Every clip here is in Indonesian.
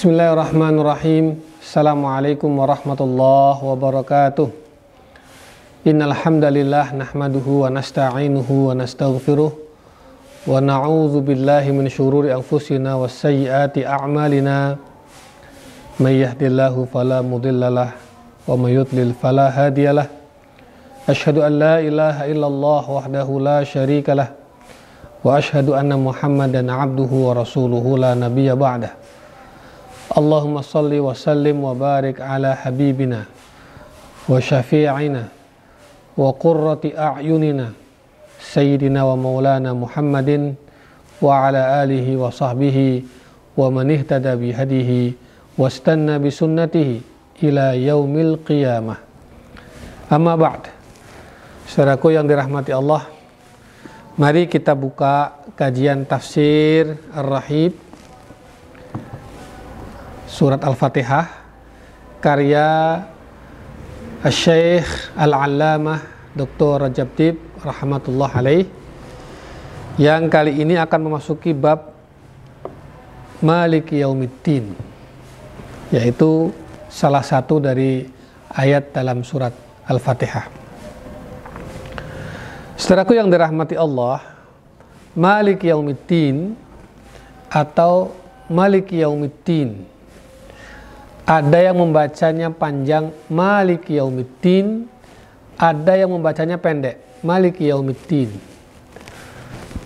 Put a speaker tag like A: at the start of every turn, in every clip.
A: Bismillahirrahmanirrahim. Assalamualaikum warahmatullahi wabarakatuh. Innal hamdalillah nahmaduhu wa nasta'inuhu wa nastaghfiruh wa na'udzu billahi min syururi anfusina was sayyiati a'malina. May yahdihillahu fala mudhillalah wa may yudlil fala hadiyalah. Ashhadu an la ilaha illallah wahdahu la syarikalah wa ashhadu anna Muhammadan 'abduhu wa rasuluhu la nabiyya ba'dah. Allahumma salli wa sallim wa barik ala habibina wa syafi'ina wa qurrati a'yunina sayyidina wa maulana Muhammadin wa ala alihi wa sahbihi wa man ihtada wa qiyamah. Saudaraku yang dirahmati Allah mari kita buka kajian tafsir Ar-Rahib surat Al-Fatihah karya Syekh Al-Allamah Dr. Rajab Tib rahmatullah alaih yang kali ini akan memasuki bab Malik Yaumiddin yaitu salah satu dari ayat dalam surat Al-Fatihah. Saudaraku yang dirahmati Allah, Malik Yaumiddin atau Malik Yaumiddin ada yang membacanya panjang Malik Yaumiddin, ada yang membacanya pendek Malik Yaumiddin.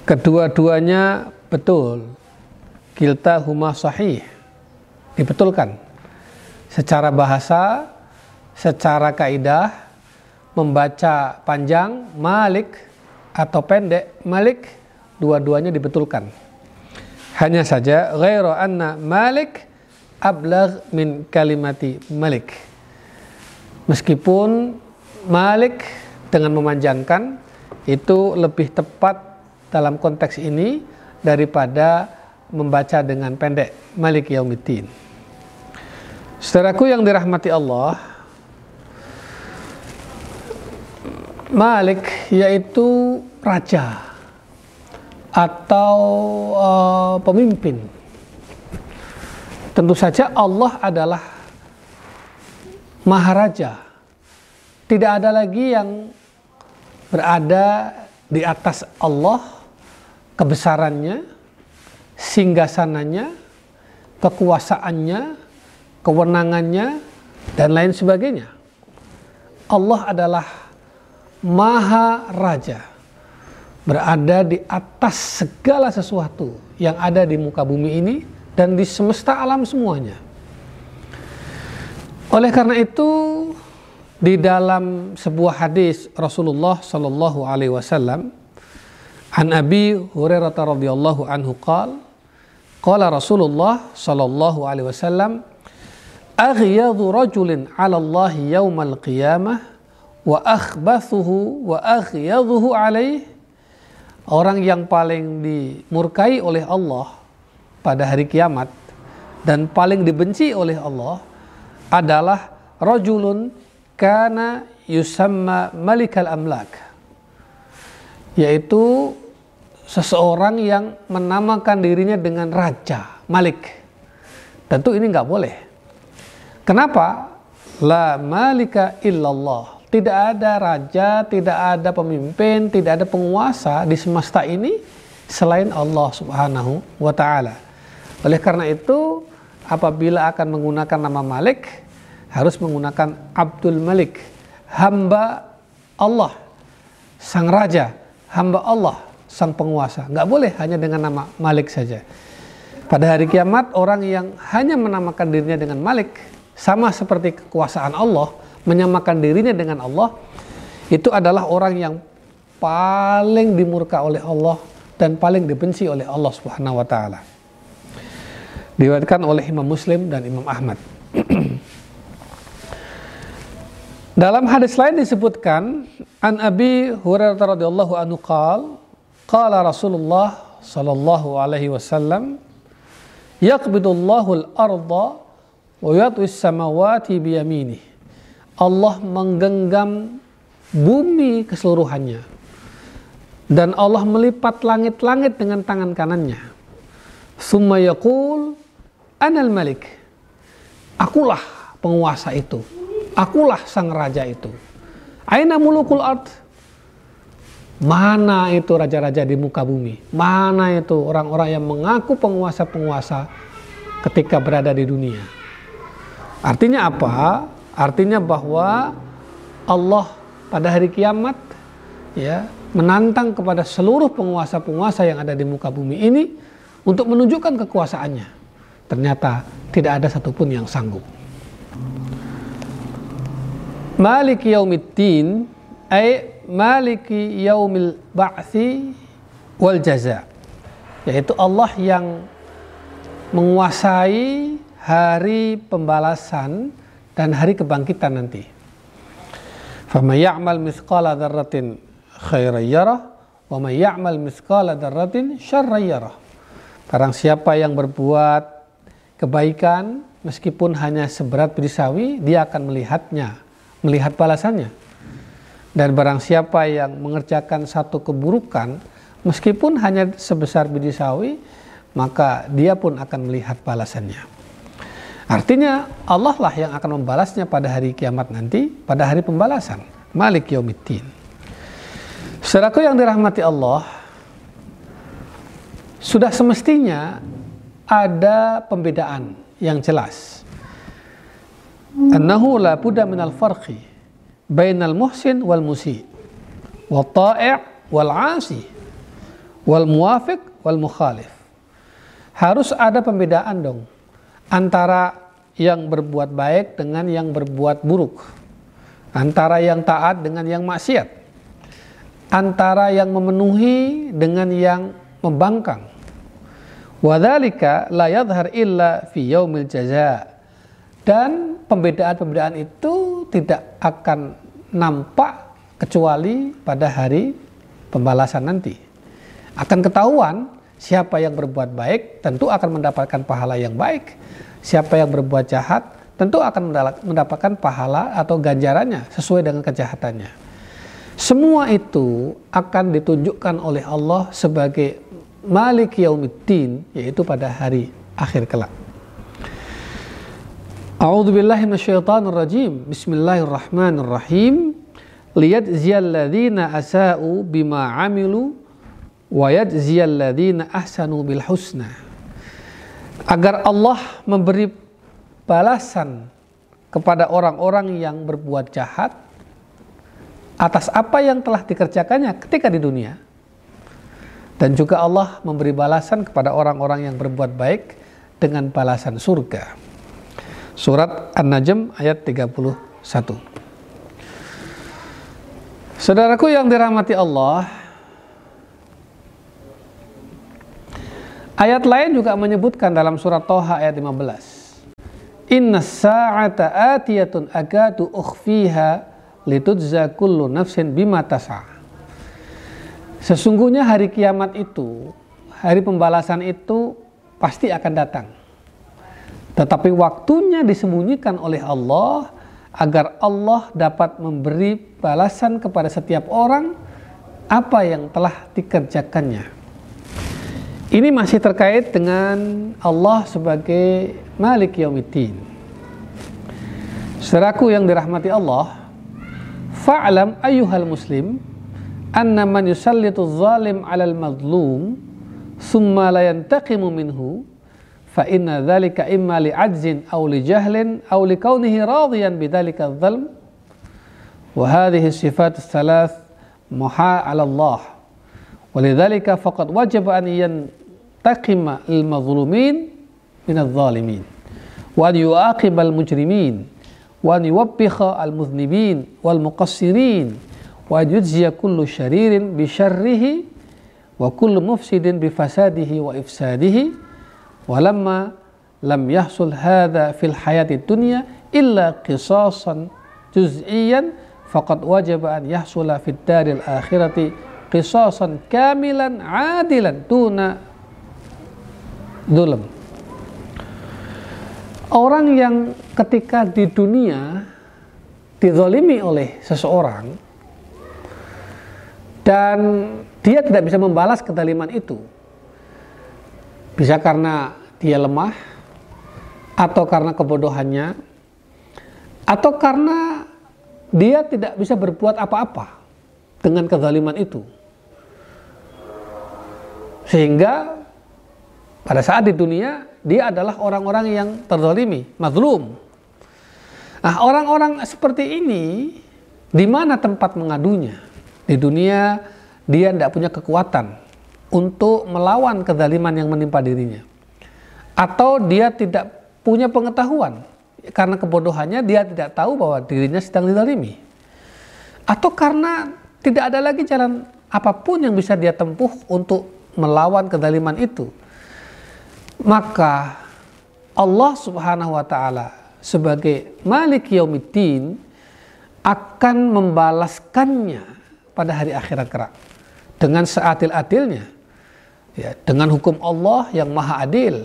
A: Kedua-duanya betul. Kilta huma sahih. Dibetulkan. Secara bahasa, secara kaidah membaca panjang Malik atau pendek Malik dua-duanya dibetulkan. Hanya saja ghairu anna Malik ablagh min kalimati malik. Meskipun malik dengan memanjangkan itu lebih tepat dalam konteks ini daripada membaca dengan pendek Malik Yaumiddin. Saudaraku yang dirahmati Allah, Malik yaitu raja atau uh, pemimpin Tentu saja Allah adalah Maharaja. Tidak ada lagi yang berada di atas Allah kebesarannya, singgasananya, kekuasaannya, kewenangannya, dan lain sebagainya. Allah adalah Maha Raja, berada di atas segala sesuatu yang ada di muka bumi ini dan di semesta alam semuanya. Oleh karena itu di dalam sebuah hadis Rasulullah Shallallahu alaihi wasallam an Abi Hurairah radhiyallahu anhu qal qala Rasulullah sallallahu alaihi wasallam aghyadhu rajulin 'ala Allah yaumal qiyamah wa akhbathuhu wa alaih orang yang paling dimurkai oleh Allah pada hari kiamat dan paling dibenci oleh Allah adalah rajulun kana yusamma malikal amlak yaitu seseorang yang menamakan dirinya dengan raja malik. Tentu ini nggak boleh. Kenapa? La malika illallah. Tidak ada raja tidak ada pemimpin tidak ada penguasa di semesta ini selain Allah subhanahu wa ta'ala oleh karena itu, apabila akan menggunakan nama Malik, harus menggunakan Abdul Malik, hamba Allah, sang raja, hamba Allah, sang penguasa. Nggak boleh hanya dengan nama Malik saja. Pada hari kiamat, orang yang hanya menamakan dirinya dengan Malik, sama seperti kekuasaan Allah, menyamakan dirinya dengan Allah, itu adalah orang yang paling dimurka oleh Allah dan paling dibenci oleh Allah Subhanahu wa taala diriwayatkan oleh Imam Muslim dan Imam Ahmad. Dalam hadis lain disebutkan an Abi Hurairah radhiyallahu anhu qal qala Rasulullah sallallahu alaihi wasallam yaqbidullahu al-arda wa yatwi samawati biyaminih Allah menggenggam bumi keseluruhannya dan Allah melipat langit-langit dengan tangan kanannya summa yaqul Anal Malik. Akulah penguasa itu. Akulah sang raja itu. Aina mulukul ard? Mana itu raja-raja di muka bumi? Mana itu orang-orang yang mengaku penguasa-penguasa ketika berada di dunia? Artinya apa? Artinya bahwa Allah pada hari kiamat ya menantang kepada seluruh penguasa-penguasa yang ada di muka bumi ini untuk menunjukkan kekuasaannya. Ternyata tidak ada satupun yang sanggup. Malik yaumiddin ay maliki yaumil ba'thi wal jaza yaitu Allah yang menguasai hari pembalasan dan hari kebangkitan nanti. Faman ya'mal mithqala dzarratin khairan yarah wa man ya'mal mithqala dzarratin syarran yarah. Barang siapa yang berbuat kebaikan meskipun hanya seberat biji sawi, dia akan melihatnya, melihat balasannya. Dan barang siapa yang mengerjakan satu keburukan meskipun hanya sebesar biji sawi, maka dia pun akan melihat balasannya. Artinya Allah lah yang akan membalasnya pada hari kiamat nanti, pada hari pembalasan. Malik Yaumiddin. Saudaraku yang dirahmati Allah, sudah semestinya ada pembedaan yang jelas. Annahu la budda minal farqi bainal muhsin wal musi wal ta'i' wal 'asi wal muwafiq wal mukhalif. Harus ada pembedaan dong antara yang berbuat baik dengan yang berbuat buruk, antara yang taat dengan yang maksiat, antara yang memenuhi dengan yang membangkang. Wadhalika la yadhar illa fi yaumil jaza. Dan pembedaan-pembedaan itu tidak akan nampak kecuali pada hari pembalasan nanti. Akan ketahuan Siapa yang berbuat baik tentu akan mendapatkan pahala yang baik. Siapa yang berbuat jahat tentu akan mendapatkan pahala atau ganjarannya sesuai dengan kejahatannya. Semua itu akan ditunjukkan oleh Allah sebagai Malik Yaumiddin yaitu pada hari akhir kelak. A'udzu billahi minasyaitonir rajim. Bismillahirrahmanirrahim. Liyajziyal ladzina asa'u bima 'amilu wa yajziyal ahsanu bil husna agar Allah memberi balasan kepada orang-orang yang berbuat jahat atas apa yang telah dikerjakannya ketika di dunia dan juga Allah memberi balasan kepada orang-orang yang berbuat baik dengan balasan surga. Surat An-Najm ayat 31. Saudaraku yang dirahmati Allah, Ayat lain juga menyebutkan dalam surat Toha ayat 15. Inna sa'ata atiyatun agatu ukhfiha litudza kullu nafsin bima tasa. Sesungguhnya hari kiamat itu, hari pembalasan itu pasti akan datang. Tetapi waktunya disembunyikan oleh Allah agar Allah dapat memberi balasan kepada setiap orang apa yang telah dikerjakannya. Ini masih terkait dengan Allah sebagai Malik Yaumiddin. Seraku yang dirahmati Allah, fa'lam ayyuhal muslim أن من يسلط الظالم على المظلوم ثم لا ينتقم منه فإن ذلك إما لعجز أو لجهل أو لكونه راضيا بذلك الظلم. وهذه الصفات الثلاث محاء على الله. ولذلك فقد وجب أن ينتقم المظلومين من الظالمين وأن يعاقب المجرمين وأن يوبخ المذنبين والمقصرين. wa yujziya kullu syaririn bi syarrihi wa kullu mufsidin bi fasadihi wa ifsadihi. Wa lamma lam yahsul hadha fil hayati dunya illa qisasan juz'iyan faqad wajaba an yahsula fid daril akhirati qisasan kamilan adilan tuna dulam Orang yang ketika di dunia dizalimi oleh seseorang, dan dia tidak bisa membalas kedaliman itu bisa karena dia lemah atau karena kebodohannya atau karena dia tidak bisa berbuat apa-apa dengan kezaliman itu sehingga pada saat di dunia dia adalah orang-orang yang terzalimi, mazlum. Nah, orang-orang seperti ini di mana tempat mengadunya? Di dunia dia tidak punya kekuatan untuk melawan kezaliman yang menimpa dirinya. Atau dia tidak punya pengetahuan karena kebodohannya dia tidak tahu bahwa dirinya sedang dizalimi. Atau karena tidak ada lagi jalan apa pun yang bisa dia tempuh untuk melawan kezaliman itu. Maka Allah Subhanahu wa taala sebagai Malik Yaumiddin akan membalaskannya pada hari akhirat kelak dengan seadil-adilnya ya dengan hukum Allah yang maha adil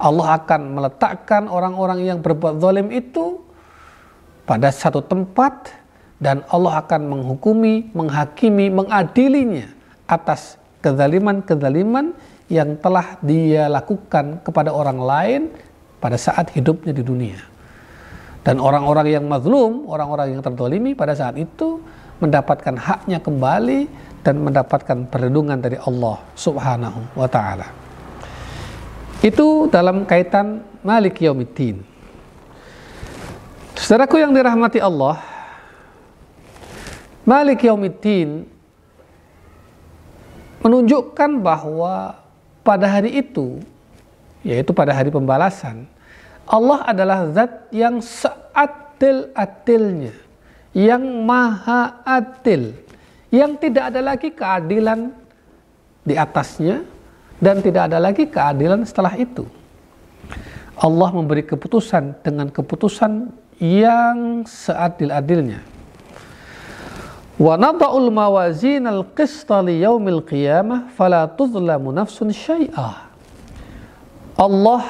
A: Allah akan meletakkan orang-orang yang berbuat zalim itu pada satu tempat dan Allah akan menghukumi, menghakimi, mengadilinya atas kezaliman-kezaliman yang telah dia lakukan kepada orang lain pada saat hidupnya di dunia. Dan orang-orang yang mazlum, orang-orang yang terdolimi pada saat itu mendapatkan haknya kembali dan mendapatkan perlindungan dari Allah subhanahu wa ta'ala. Itu dalam kaitan Malik Yaumiddin. Saudaraku yang dirahmati Allah, Malik Yaumiddin menunjukkan bahwa pada hari itu, yaitu pada hari pembalasan, Allah adalah zat yang seadil-adilnya, yang maha adil, yang tidak ada lagi keadilan di atasnya dan tidak ada lagi keadilan setelah itu. Allah memberi keputusan dengan keputusan yang seadil-adilnya. Li yaumil qiyamah fala tuzlamu nafsun syai'ah. Allah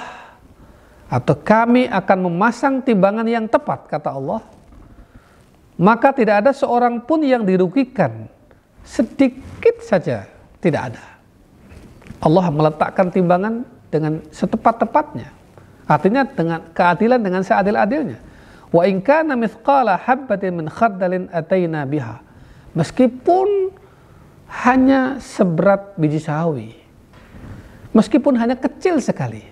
A: atau kami akan memasang timbangan yang tepat kata Allah maka tidak ada seorang pun yang dirugikan. Sedikit saja tidak ada. Allah meletakkan timbangan dengan setepat-tepatnya. Artinya dengan keadilan dengan seadil-adilnya. Wa in kana mithqala habbatin min khardalin ataina biha. Meskipun hanya seberat biji sawi. Meskipun hanya kecil sekali.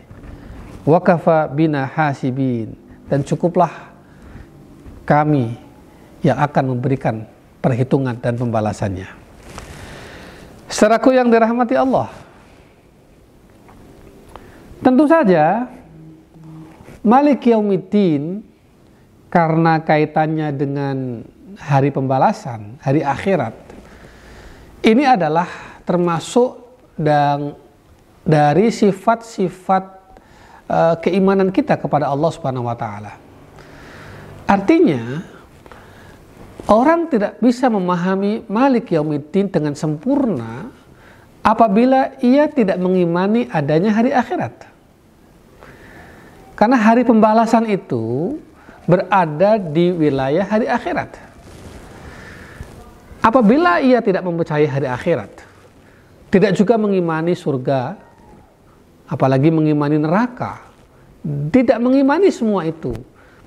A: Wakafa bina hasibin. Dan cukuplah kami yang akan memberikan perhitungan dan pembalasannya. Saudaraku yang dirahmati Allah, tentu saja Malik Yaumiddin karena kaitannya dengan hari pembalasan, hari akhirat, ini adalah termasuk dan dari sifat-sifat uh, keimanan kita kepada Allah Subhanahu wa taala. Artinya orang tidak bisa memahami Malik Yaumiddin dengan sempurna apabila ia tidak mengimani adanya hari akhirat. Karena hari pembalasan itu berada di wilayah hari akhirat. Apabila ia tidak mempercayai hari akhirat, tidak juga mengimani surga, apalagi mengimani neraka, tidak mengimani semua itu,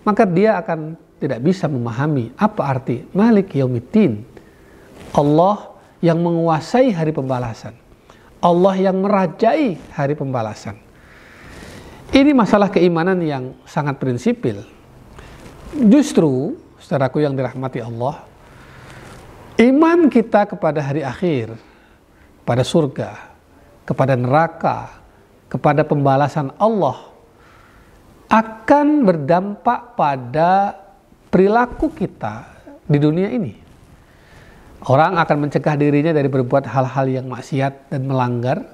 A: maka dia akan tidak bisa memahami apa arti Malik Yaumiddin. Allah yang menguasai hari pembalasan. Allah yang merajai hari pembalasan. Ini masalah keimanan yang sangat prinsipil. Justru, saudaraku yang dirahmati Allah, iman kita kepada hari akhir, pada surga, kepada neraka, kepada pembalasan Allah akan berdampak pada perilaku kita di dunia ini. Orang akan mencegah dirinya dari berbuat hal-hal yang maksiat dan melanggar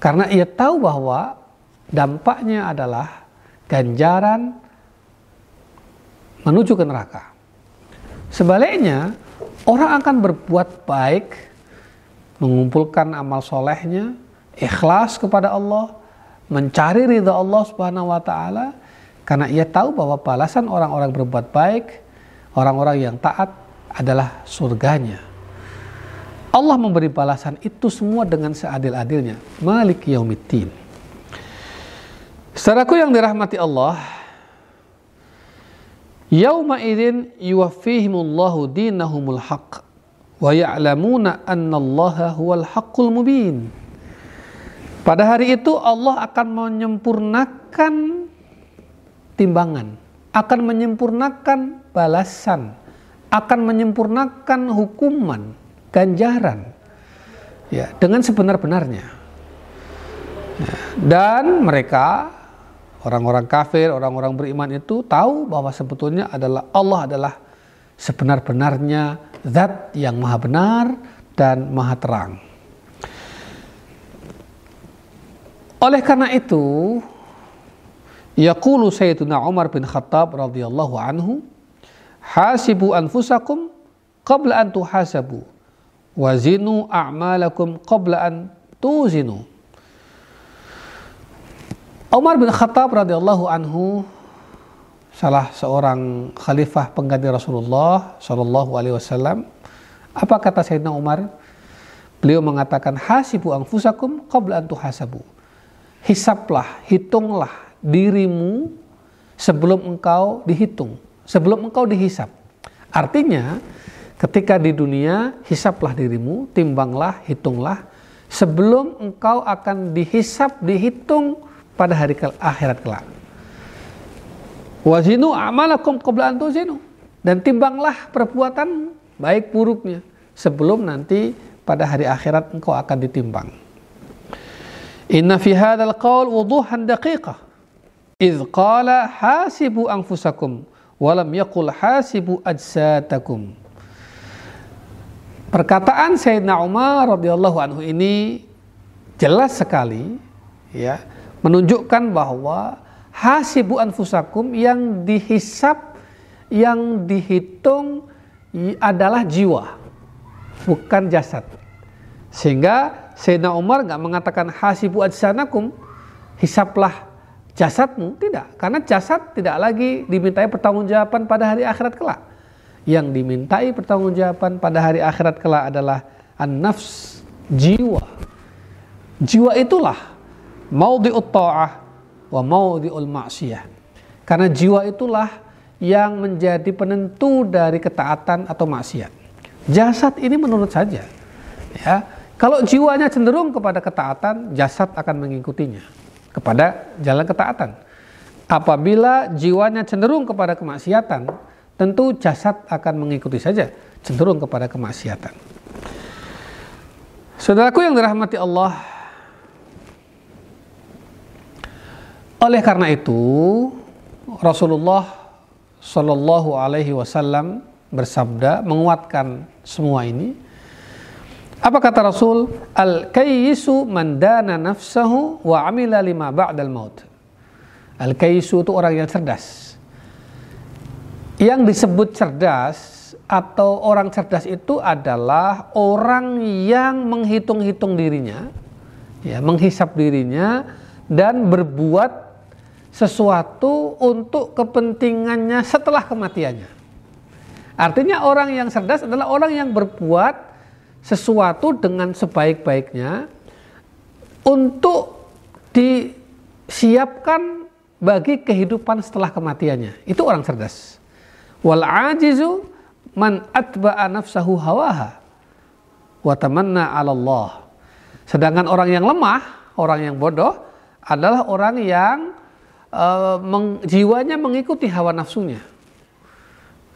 A: karena ia tahu bahwa dampaknya adalah ganjaran menuju ke neraka. Sebaliknya, orang akan berbuat baik, mengumpulkan amal solehnya, ikhlas kepada Allah, mencari ridha Allah Subhanahu wa taala karena ia tahu bahwa balasan orang-orang berbuat baik, orang-orang yang taat adalah surganya. Allah memberi balasan itu semua dengan seadil-adilnya. Malik yaumiddin. Saudaraku yang dirahmati Allah, Yauma idzin yuwaffihimullahu dinahumul haqq wa ya'lamuna annallaha huwal haqqul mubin. Pada hari itu Allah akan menyempurnakan timbangan, akan menyempurnakan balasan, akan menyempurnakan hukuman, ganjaran ya dengan sebenar-benarnya. Ya, dan mereka Orang-orang kafir, orang-orang beriman itu tahu bahwa sebetulnya adalah Allah adalah sebenar-benarnya zat yang maha benar dan maha terang. Oleh karena itu, yaqulu Sayyidina Umar bin Khattab radhiyallahu anhu, hasibu anfusakum qabla an tuhasabu wazinu a'malakum qabla an tuzinu. Umar bin Khattab radhiyallahu anhu salah seorang khalifah pengganti Rasulullah Shallallahu alaihi wasallam. Apa kata Sayyidina Umar? Beliau mengatakan hasibu anfusakum qabla an tuhasabu. Hisaplah, hitunglah dirimu sebelum engkau dihitung, sebelum engkau dihisap. Artinya, ketika di dunia hisaplah dirimu, timbanglah, hitunglah sebelum engkau akan dihisap, dihitung pada hari akhirat kelak. Wazinu amalakum qabla dan timbanglah perbuatan baik buruknya sebelum nanti pada hari akhirat engkau akan ditimbang. Inna fi hadzal qaul wuduhan daqiqah. Qala hasibu anfusakum wa lam yaqul hasibu ajsatakum. Perkataan Sayyidina Umar radhiyallahu anhu ini jelas sekali ya menunjukkan bahwa hasibu anfusakum yang dihisap yang dihitung adalah jiwa bukan jasad sehingga Sayyidina Umar nggak mengatakan hasibu ajsanakum hisaplah jasadmu tidak karena jasad tidak lagi dimintai pertanggungjawaban pada hari akhirat kelak yang dimintai pertanggungjawaban pada hari akhirat kelak adalah an-nafs jiwa jiwa itulah maudhi'ut ta'ah wa maudhi'ul ma'siyah. Karena jiwa itulah yang menjadi penentu dari ketaatan atau maksiat. Jasad ini menurut saja. Ya, kalau jiwanya cenderung kepada ketaatan, jasad akan mengikutinya kepada jalan ketaatan. Apabila jiwanya cenderung kepada kemaksiatan, tentu jasad akan mengikuti saja cenderung kepada kemaksiatan. Saudaraku yang dirahmati Allah, Oleh karena itu, Rasulullah Shallallahu Alaihi Wasallam bersabda menguatkan semua ini. Apa kata Rasul? Al kayyisu mandana nafsahu wa amila lima ba'dal maut. Al kayyisu itu orang yang cerdas. Yang disebut cerdas atau orang cerdas itu adalah orang yang menghitung-hitung dirinya, ya, menghisap dirinya dan berbuat sesuatu untuk kepentingannya setelah kematiannya. Artinya orang yang cerdas adalah orang yang berbuat sesuatu dengan sebaik-baiknya untuk disiapkan bagi kehidupan setelah kematiannya. Itu orang cerdas. Wal ajizu man atba'a nafsahu hawaha wa tamanna 'ala Allah. Sedangkan orang yang lemah, orang yang bodoh adalah orang yang uh, meng, jiwanya mengikuti hawa nafsunya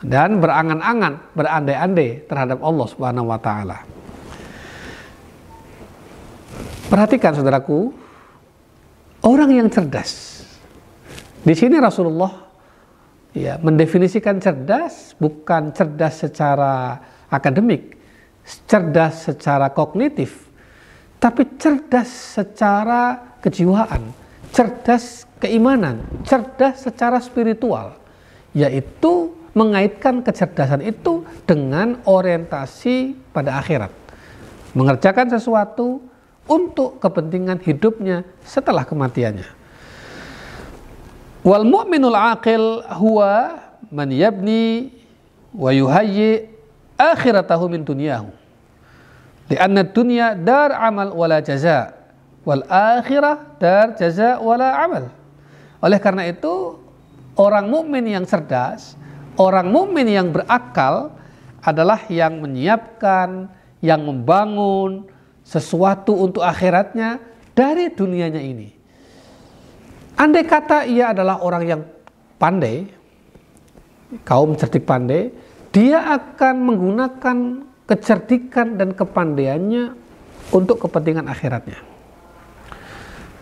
A: dan berangan-angan, berandai-andai terhadap Allah Subhanahu wa taala. Perhatikan saudaraku, orang yang cerdas. Di sini Rasulullah ya mendefinisikan cerdas bukan cerdas secara akademik, cerdas secara kognitif, tapi cerdas secara kejiwaan, cerdas keimanan, cerdas secara spiritual, yaitu mengaitkan kecerdasan itu dengan orientasi pada akhirat. Mengerjakan sesuatu untuk kepentingan hidupnya setelah kematiannya. Wal mu'minul aqil huwa man yabni wa yuhayyi akhiratahu min dunyahu. Lianna dunya dar amal wala jaza wal akhirah dar jaza wala amal. Oleh karena itu, orang mukmin yang cerdas, orang mukmin yang berakal adalah yang menyiapkan, yang membangun sesuatu untuk akhiratnya dari dunianya ini. Andai kata ia adalah orang yang pandai, kaum cerdik pandai, dia akan menggunakan kecerdikan dan kepandaiannya untuk kepentingan akhiratnya.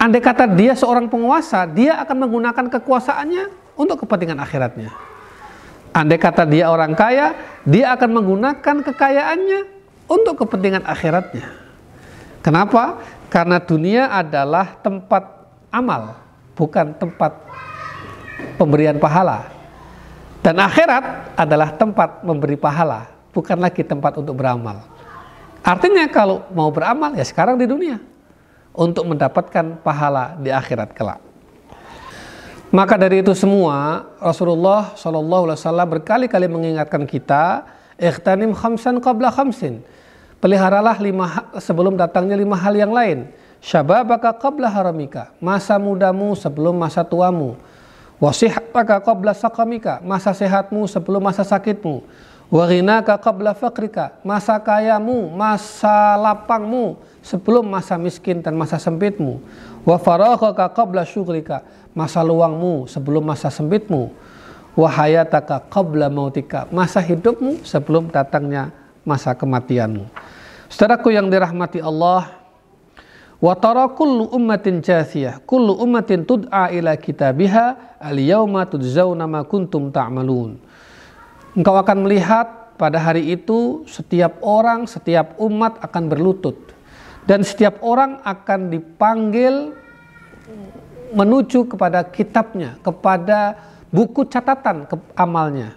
A: Andai kata dia seorang penguasa, dia akan menggunakan kekuasaannya untuk kepentingan akhiratnya. Andai kata dia orang kaya, dia akan menggunakan kekayaannya untuk kepentingan akhiratnya. Kenapa? Karena dunia adalah tempat amal, bukan tempat pemberian pahala. Dan akhirat adalah tempat memberi pahala, bukan lagi tempat untuk beramal. Artinya kalau mau beramal ya sekarang di dunia untuk mendapatkan pahala di akhirat kelak. Maka dari itu semua Rasulullah Shallallahu Alaihi Wasallam berkali-kali mengingatkan kita, ikhtanim khamsan qabla khamsin. Peliharalah lima sebelum datangnya lima hal yang lain. Syababaka qabla haramika. Masa mudamu sebelum masa tuamu Wasihataka qabla sakamika, masa sehatmu sebelum masa sakitmu. Waghinaka qabla fakrika, masa kayamu, masa lapangmu sebelum masa miskin dan masa sempitmu. Wa faraghaka qabla syughlika, masa luangmu sebelum masa sempitmu. Wa hayataka qabla mautika, masa hidupmu sebelum datangnya masa kematianmu. Saudaraku yang dirahmati Allah, Wa tara kullu ummatin jathiyah, kullu ummatin tud'a ila kitabiha al-yauma tudzawna ma kuntum ta'malun. Engkau akan melihat pada hari itu setiap orang, setiap umat akan berlutut dan setiap orang akan dipanggil menuju kepada kitabnya, kepada buku catatan ke amalnya.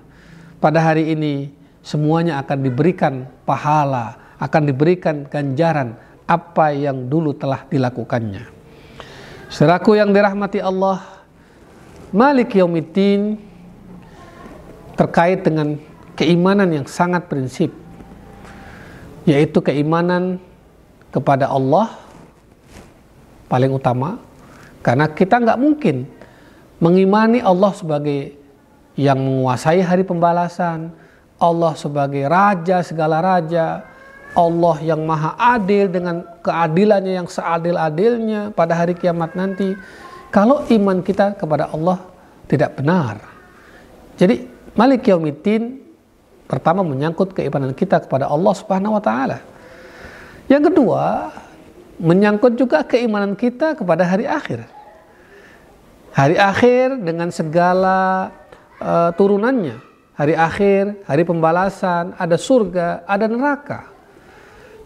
A: Pada hari ini semuanya akan diberikan pahala, akan diberikan ganjaran apa yang dulu telah dilakukannya. Seraku yang dirahmati Allah, Malik Yaumiddin terkait dengan keimanan yang sangat prinsip, yaitu keimanan kepada Allah paling utama, karena kita nggak mungkin mengimani Allah sebagai yang menguasai hari pembalasan, Allah sebagai raja segala raja, Allah yang maha adil dengan keadilannya yang seadil-adilnya pada hari kiamat nanti. Kalau iman kita kepada Allah tidak benar. Jadi Malik Yaumiddin pertama menyangkut keimanan kita kepada Allah Subhanahu wa taala. Yang kedua, menyangkut juga keimanan kita kepada hari akhir. Hari akhir dengan segala uh, turunannya. Hari akhir, hari pembalasan, ada surga, ada neraka.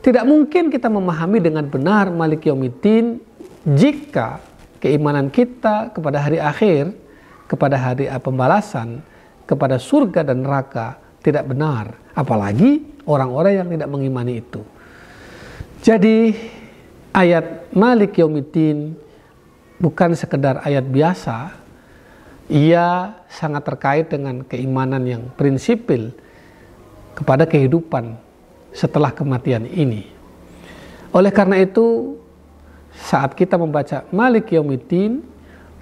A: Tidak mungkin kita memahami dengan benar Malik Yaumiddin jika keimanan kita kepada hari akhir, kepada hari pembalasan, kepada surga dan neraka tidak benar. Apalagi orang-orang yang tidak mengimani itu. Jadi ayat Malik Yaumiddin bukan sekedar ayat biasa, ia sangat terkait dengan keimanan yang prinsipil kepada kehidupan setelah kematian ini. Oleh karena itu, saat kita membaca Malik Yaumiddin,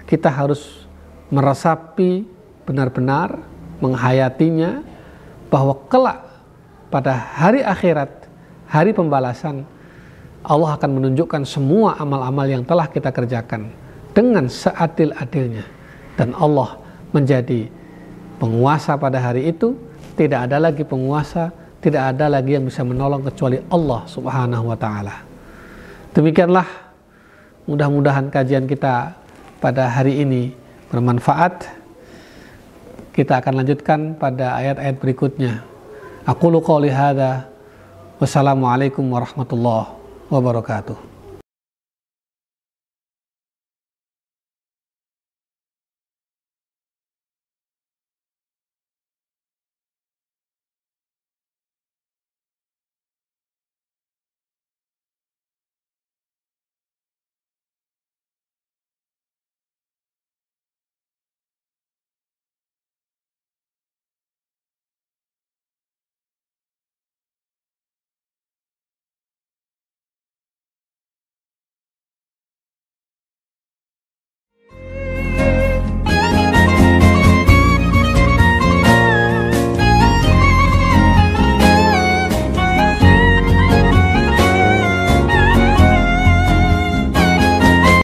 A: kita harus meresapi benar-benar, menghayatinya, bahwa kelak pada hari akhirat, hari pembalasan, Allah akan menunjukkan semua amal-amal yang telah kita kerjakan dengan seadil-adilnya. Dan Allah menjadi penguasa pada hari itu, tidak ada lagi penguasa tidak ada lagi yang bisa menolong kecuali Allah Subhanahu wa taala. Demikianlah mudah-mudahan kajian kita pada hari ini bermanfaat. Kita akan lanjutkan pada ayat-ayat berikutnya. Aku hadza. Wassalamualaikum warahmatullahi wabarakatuh.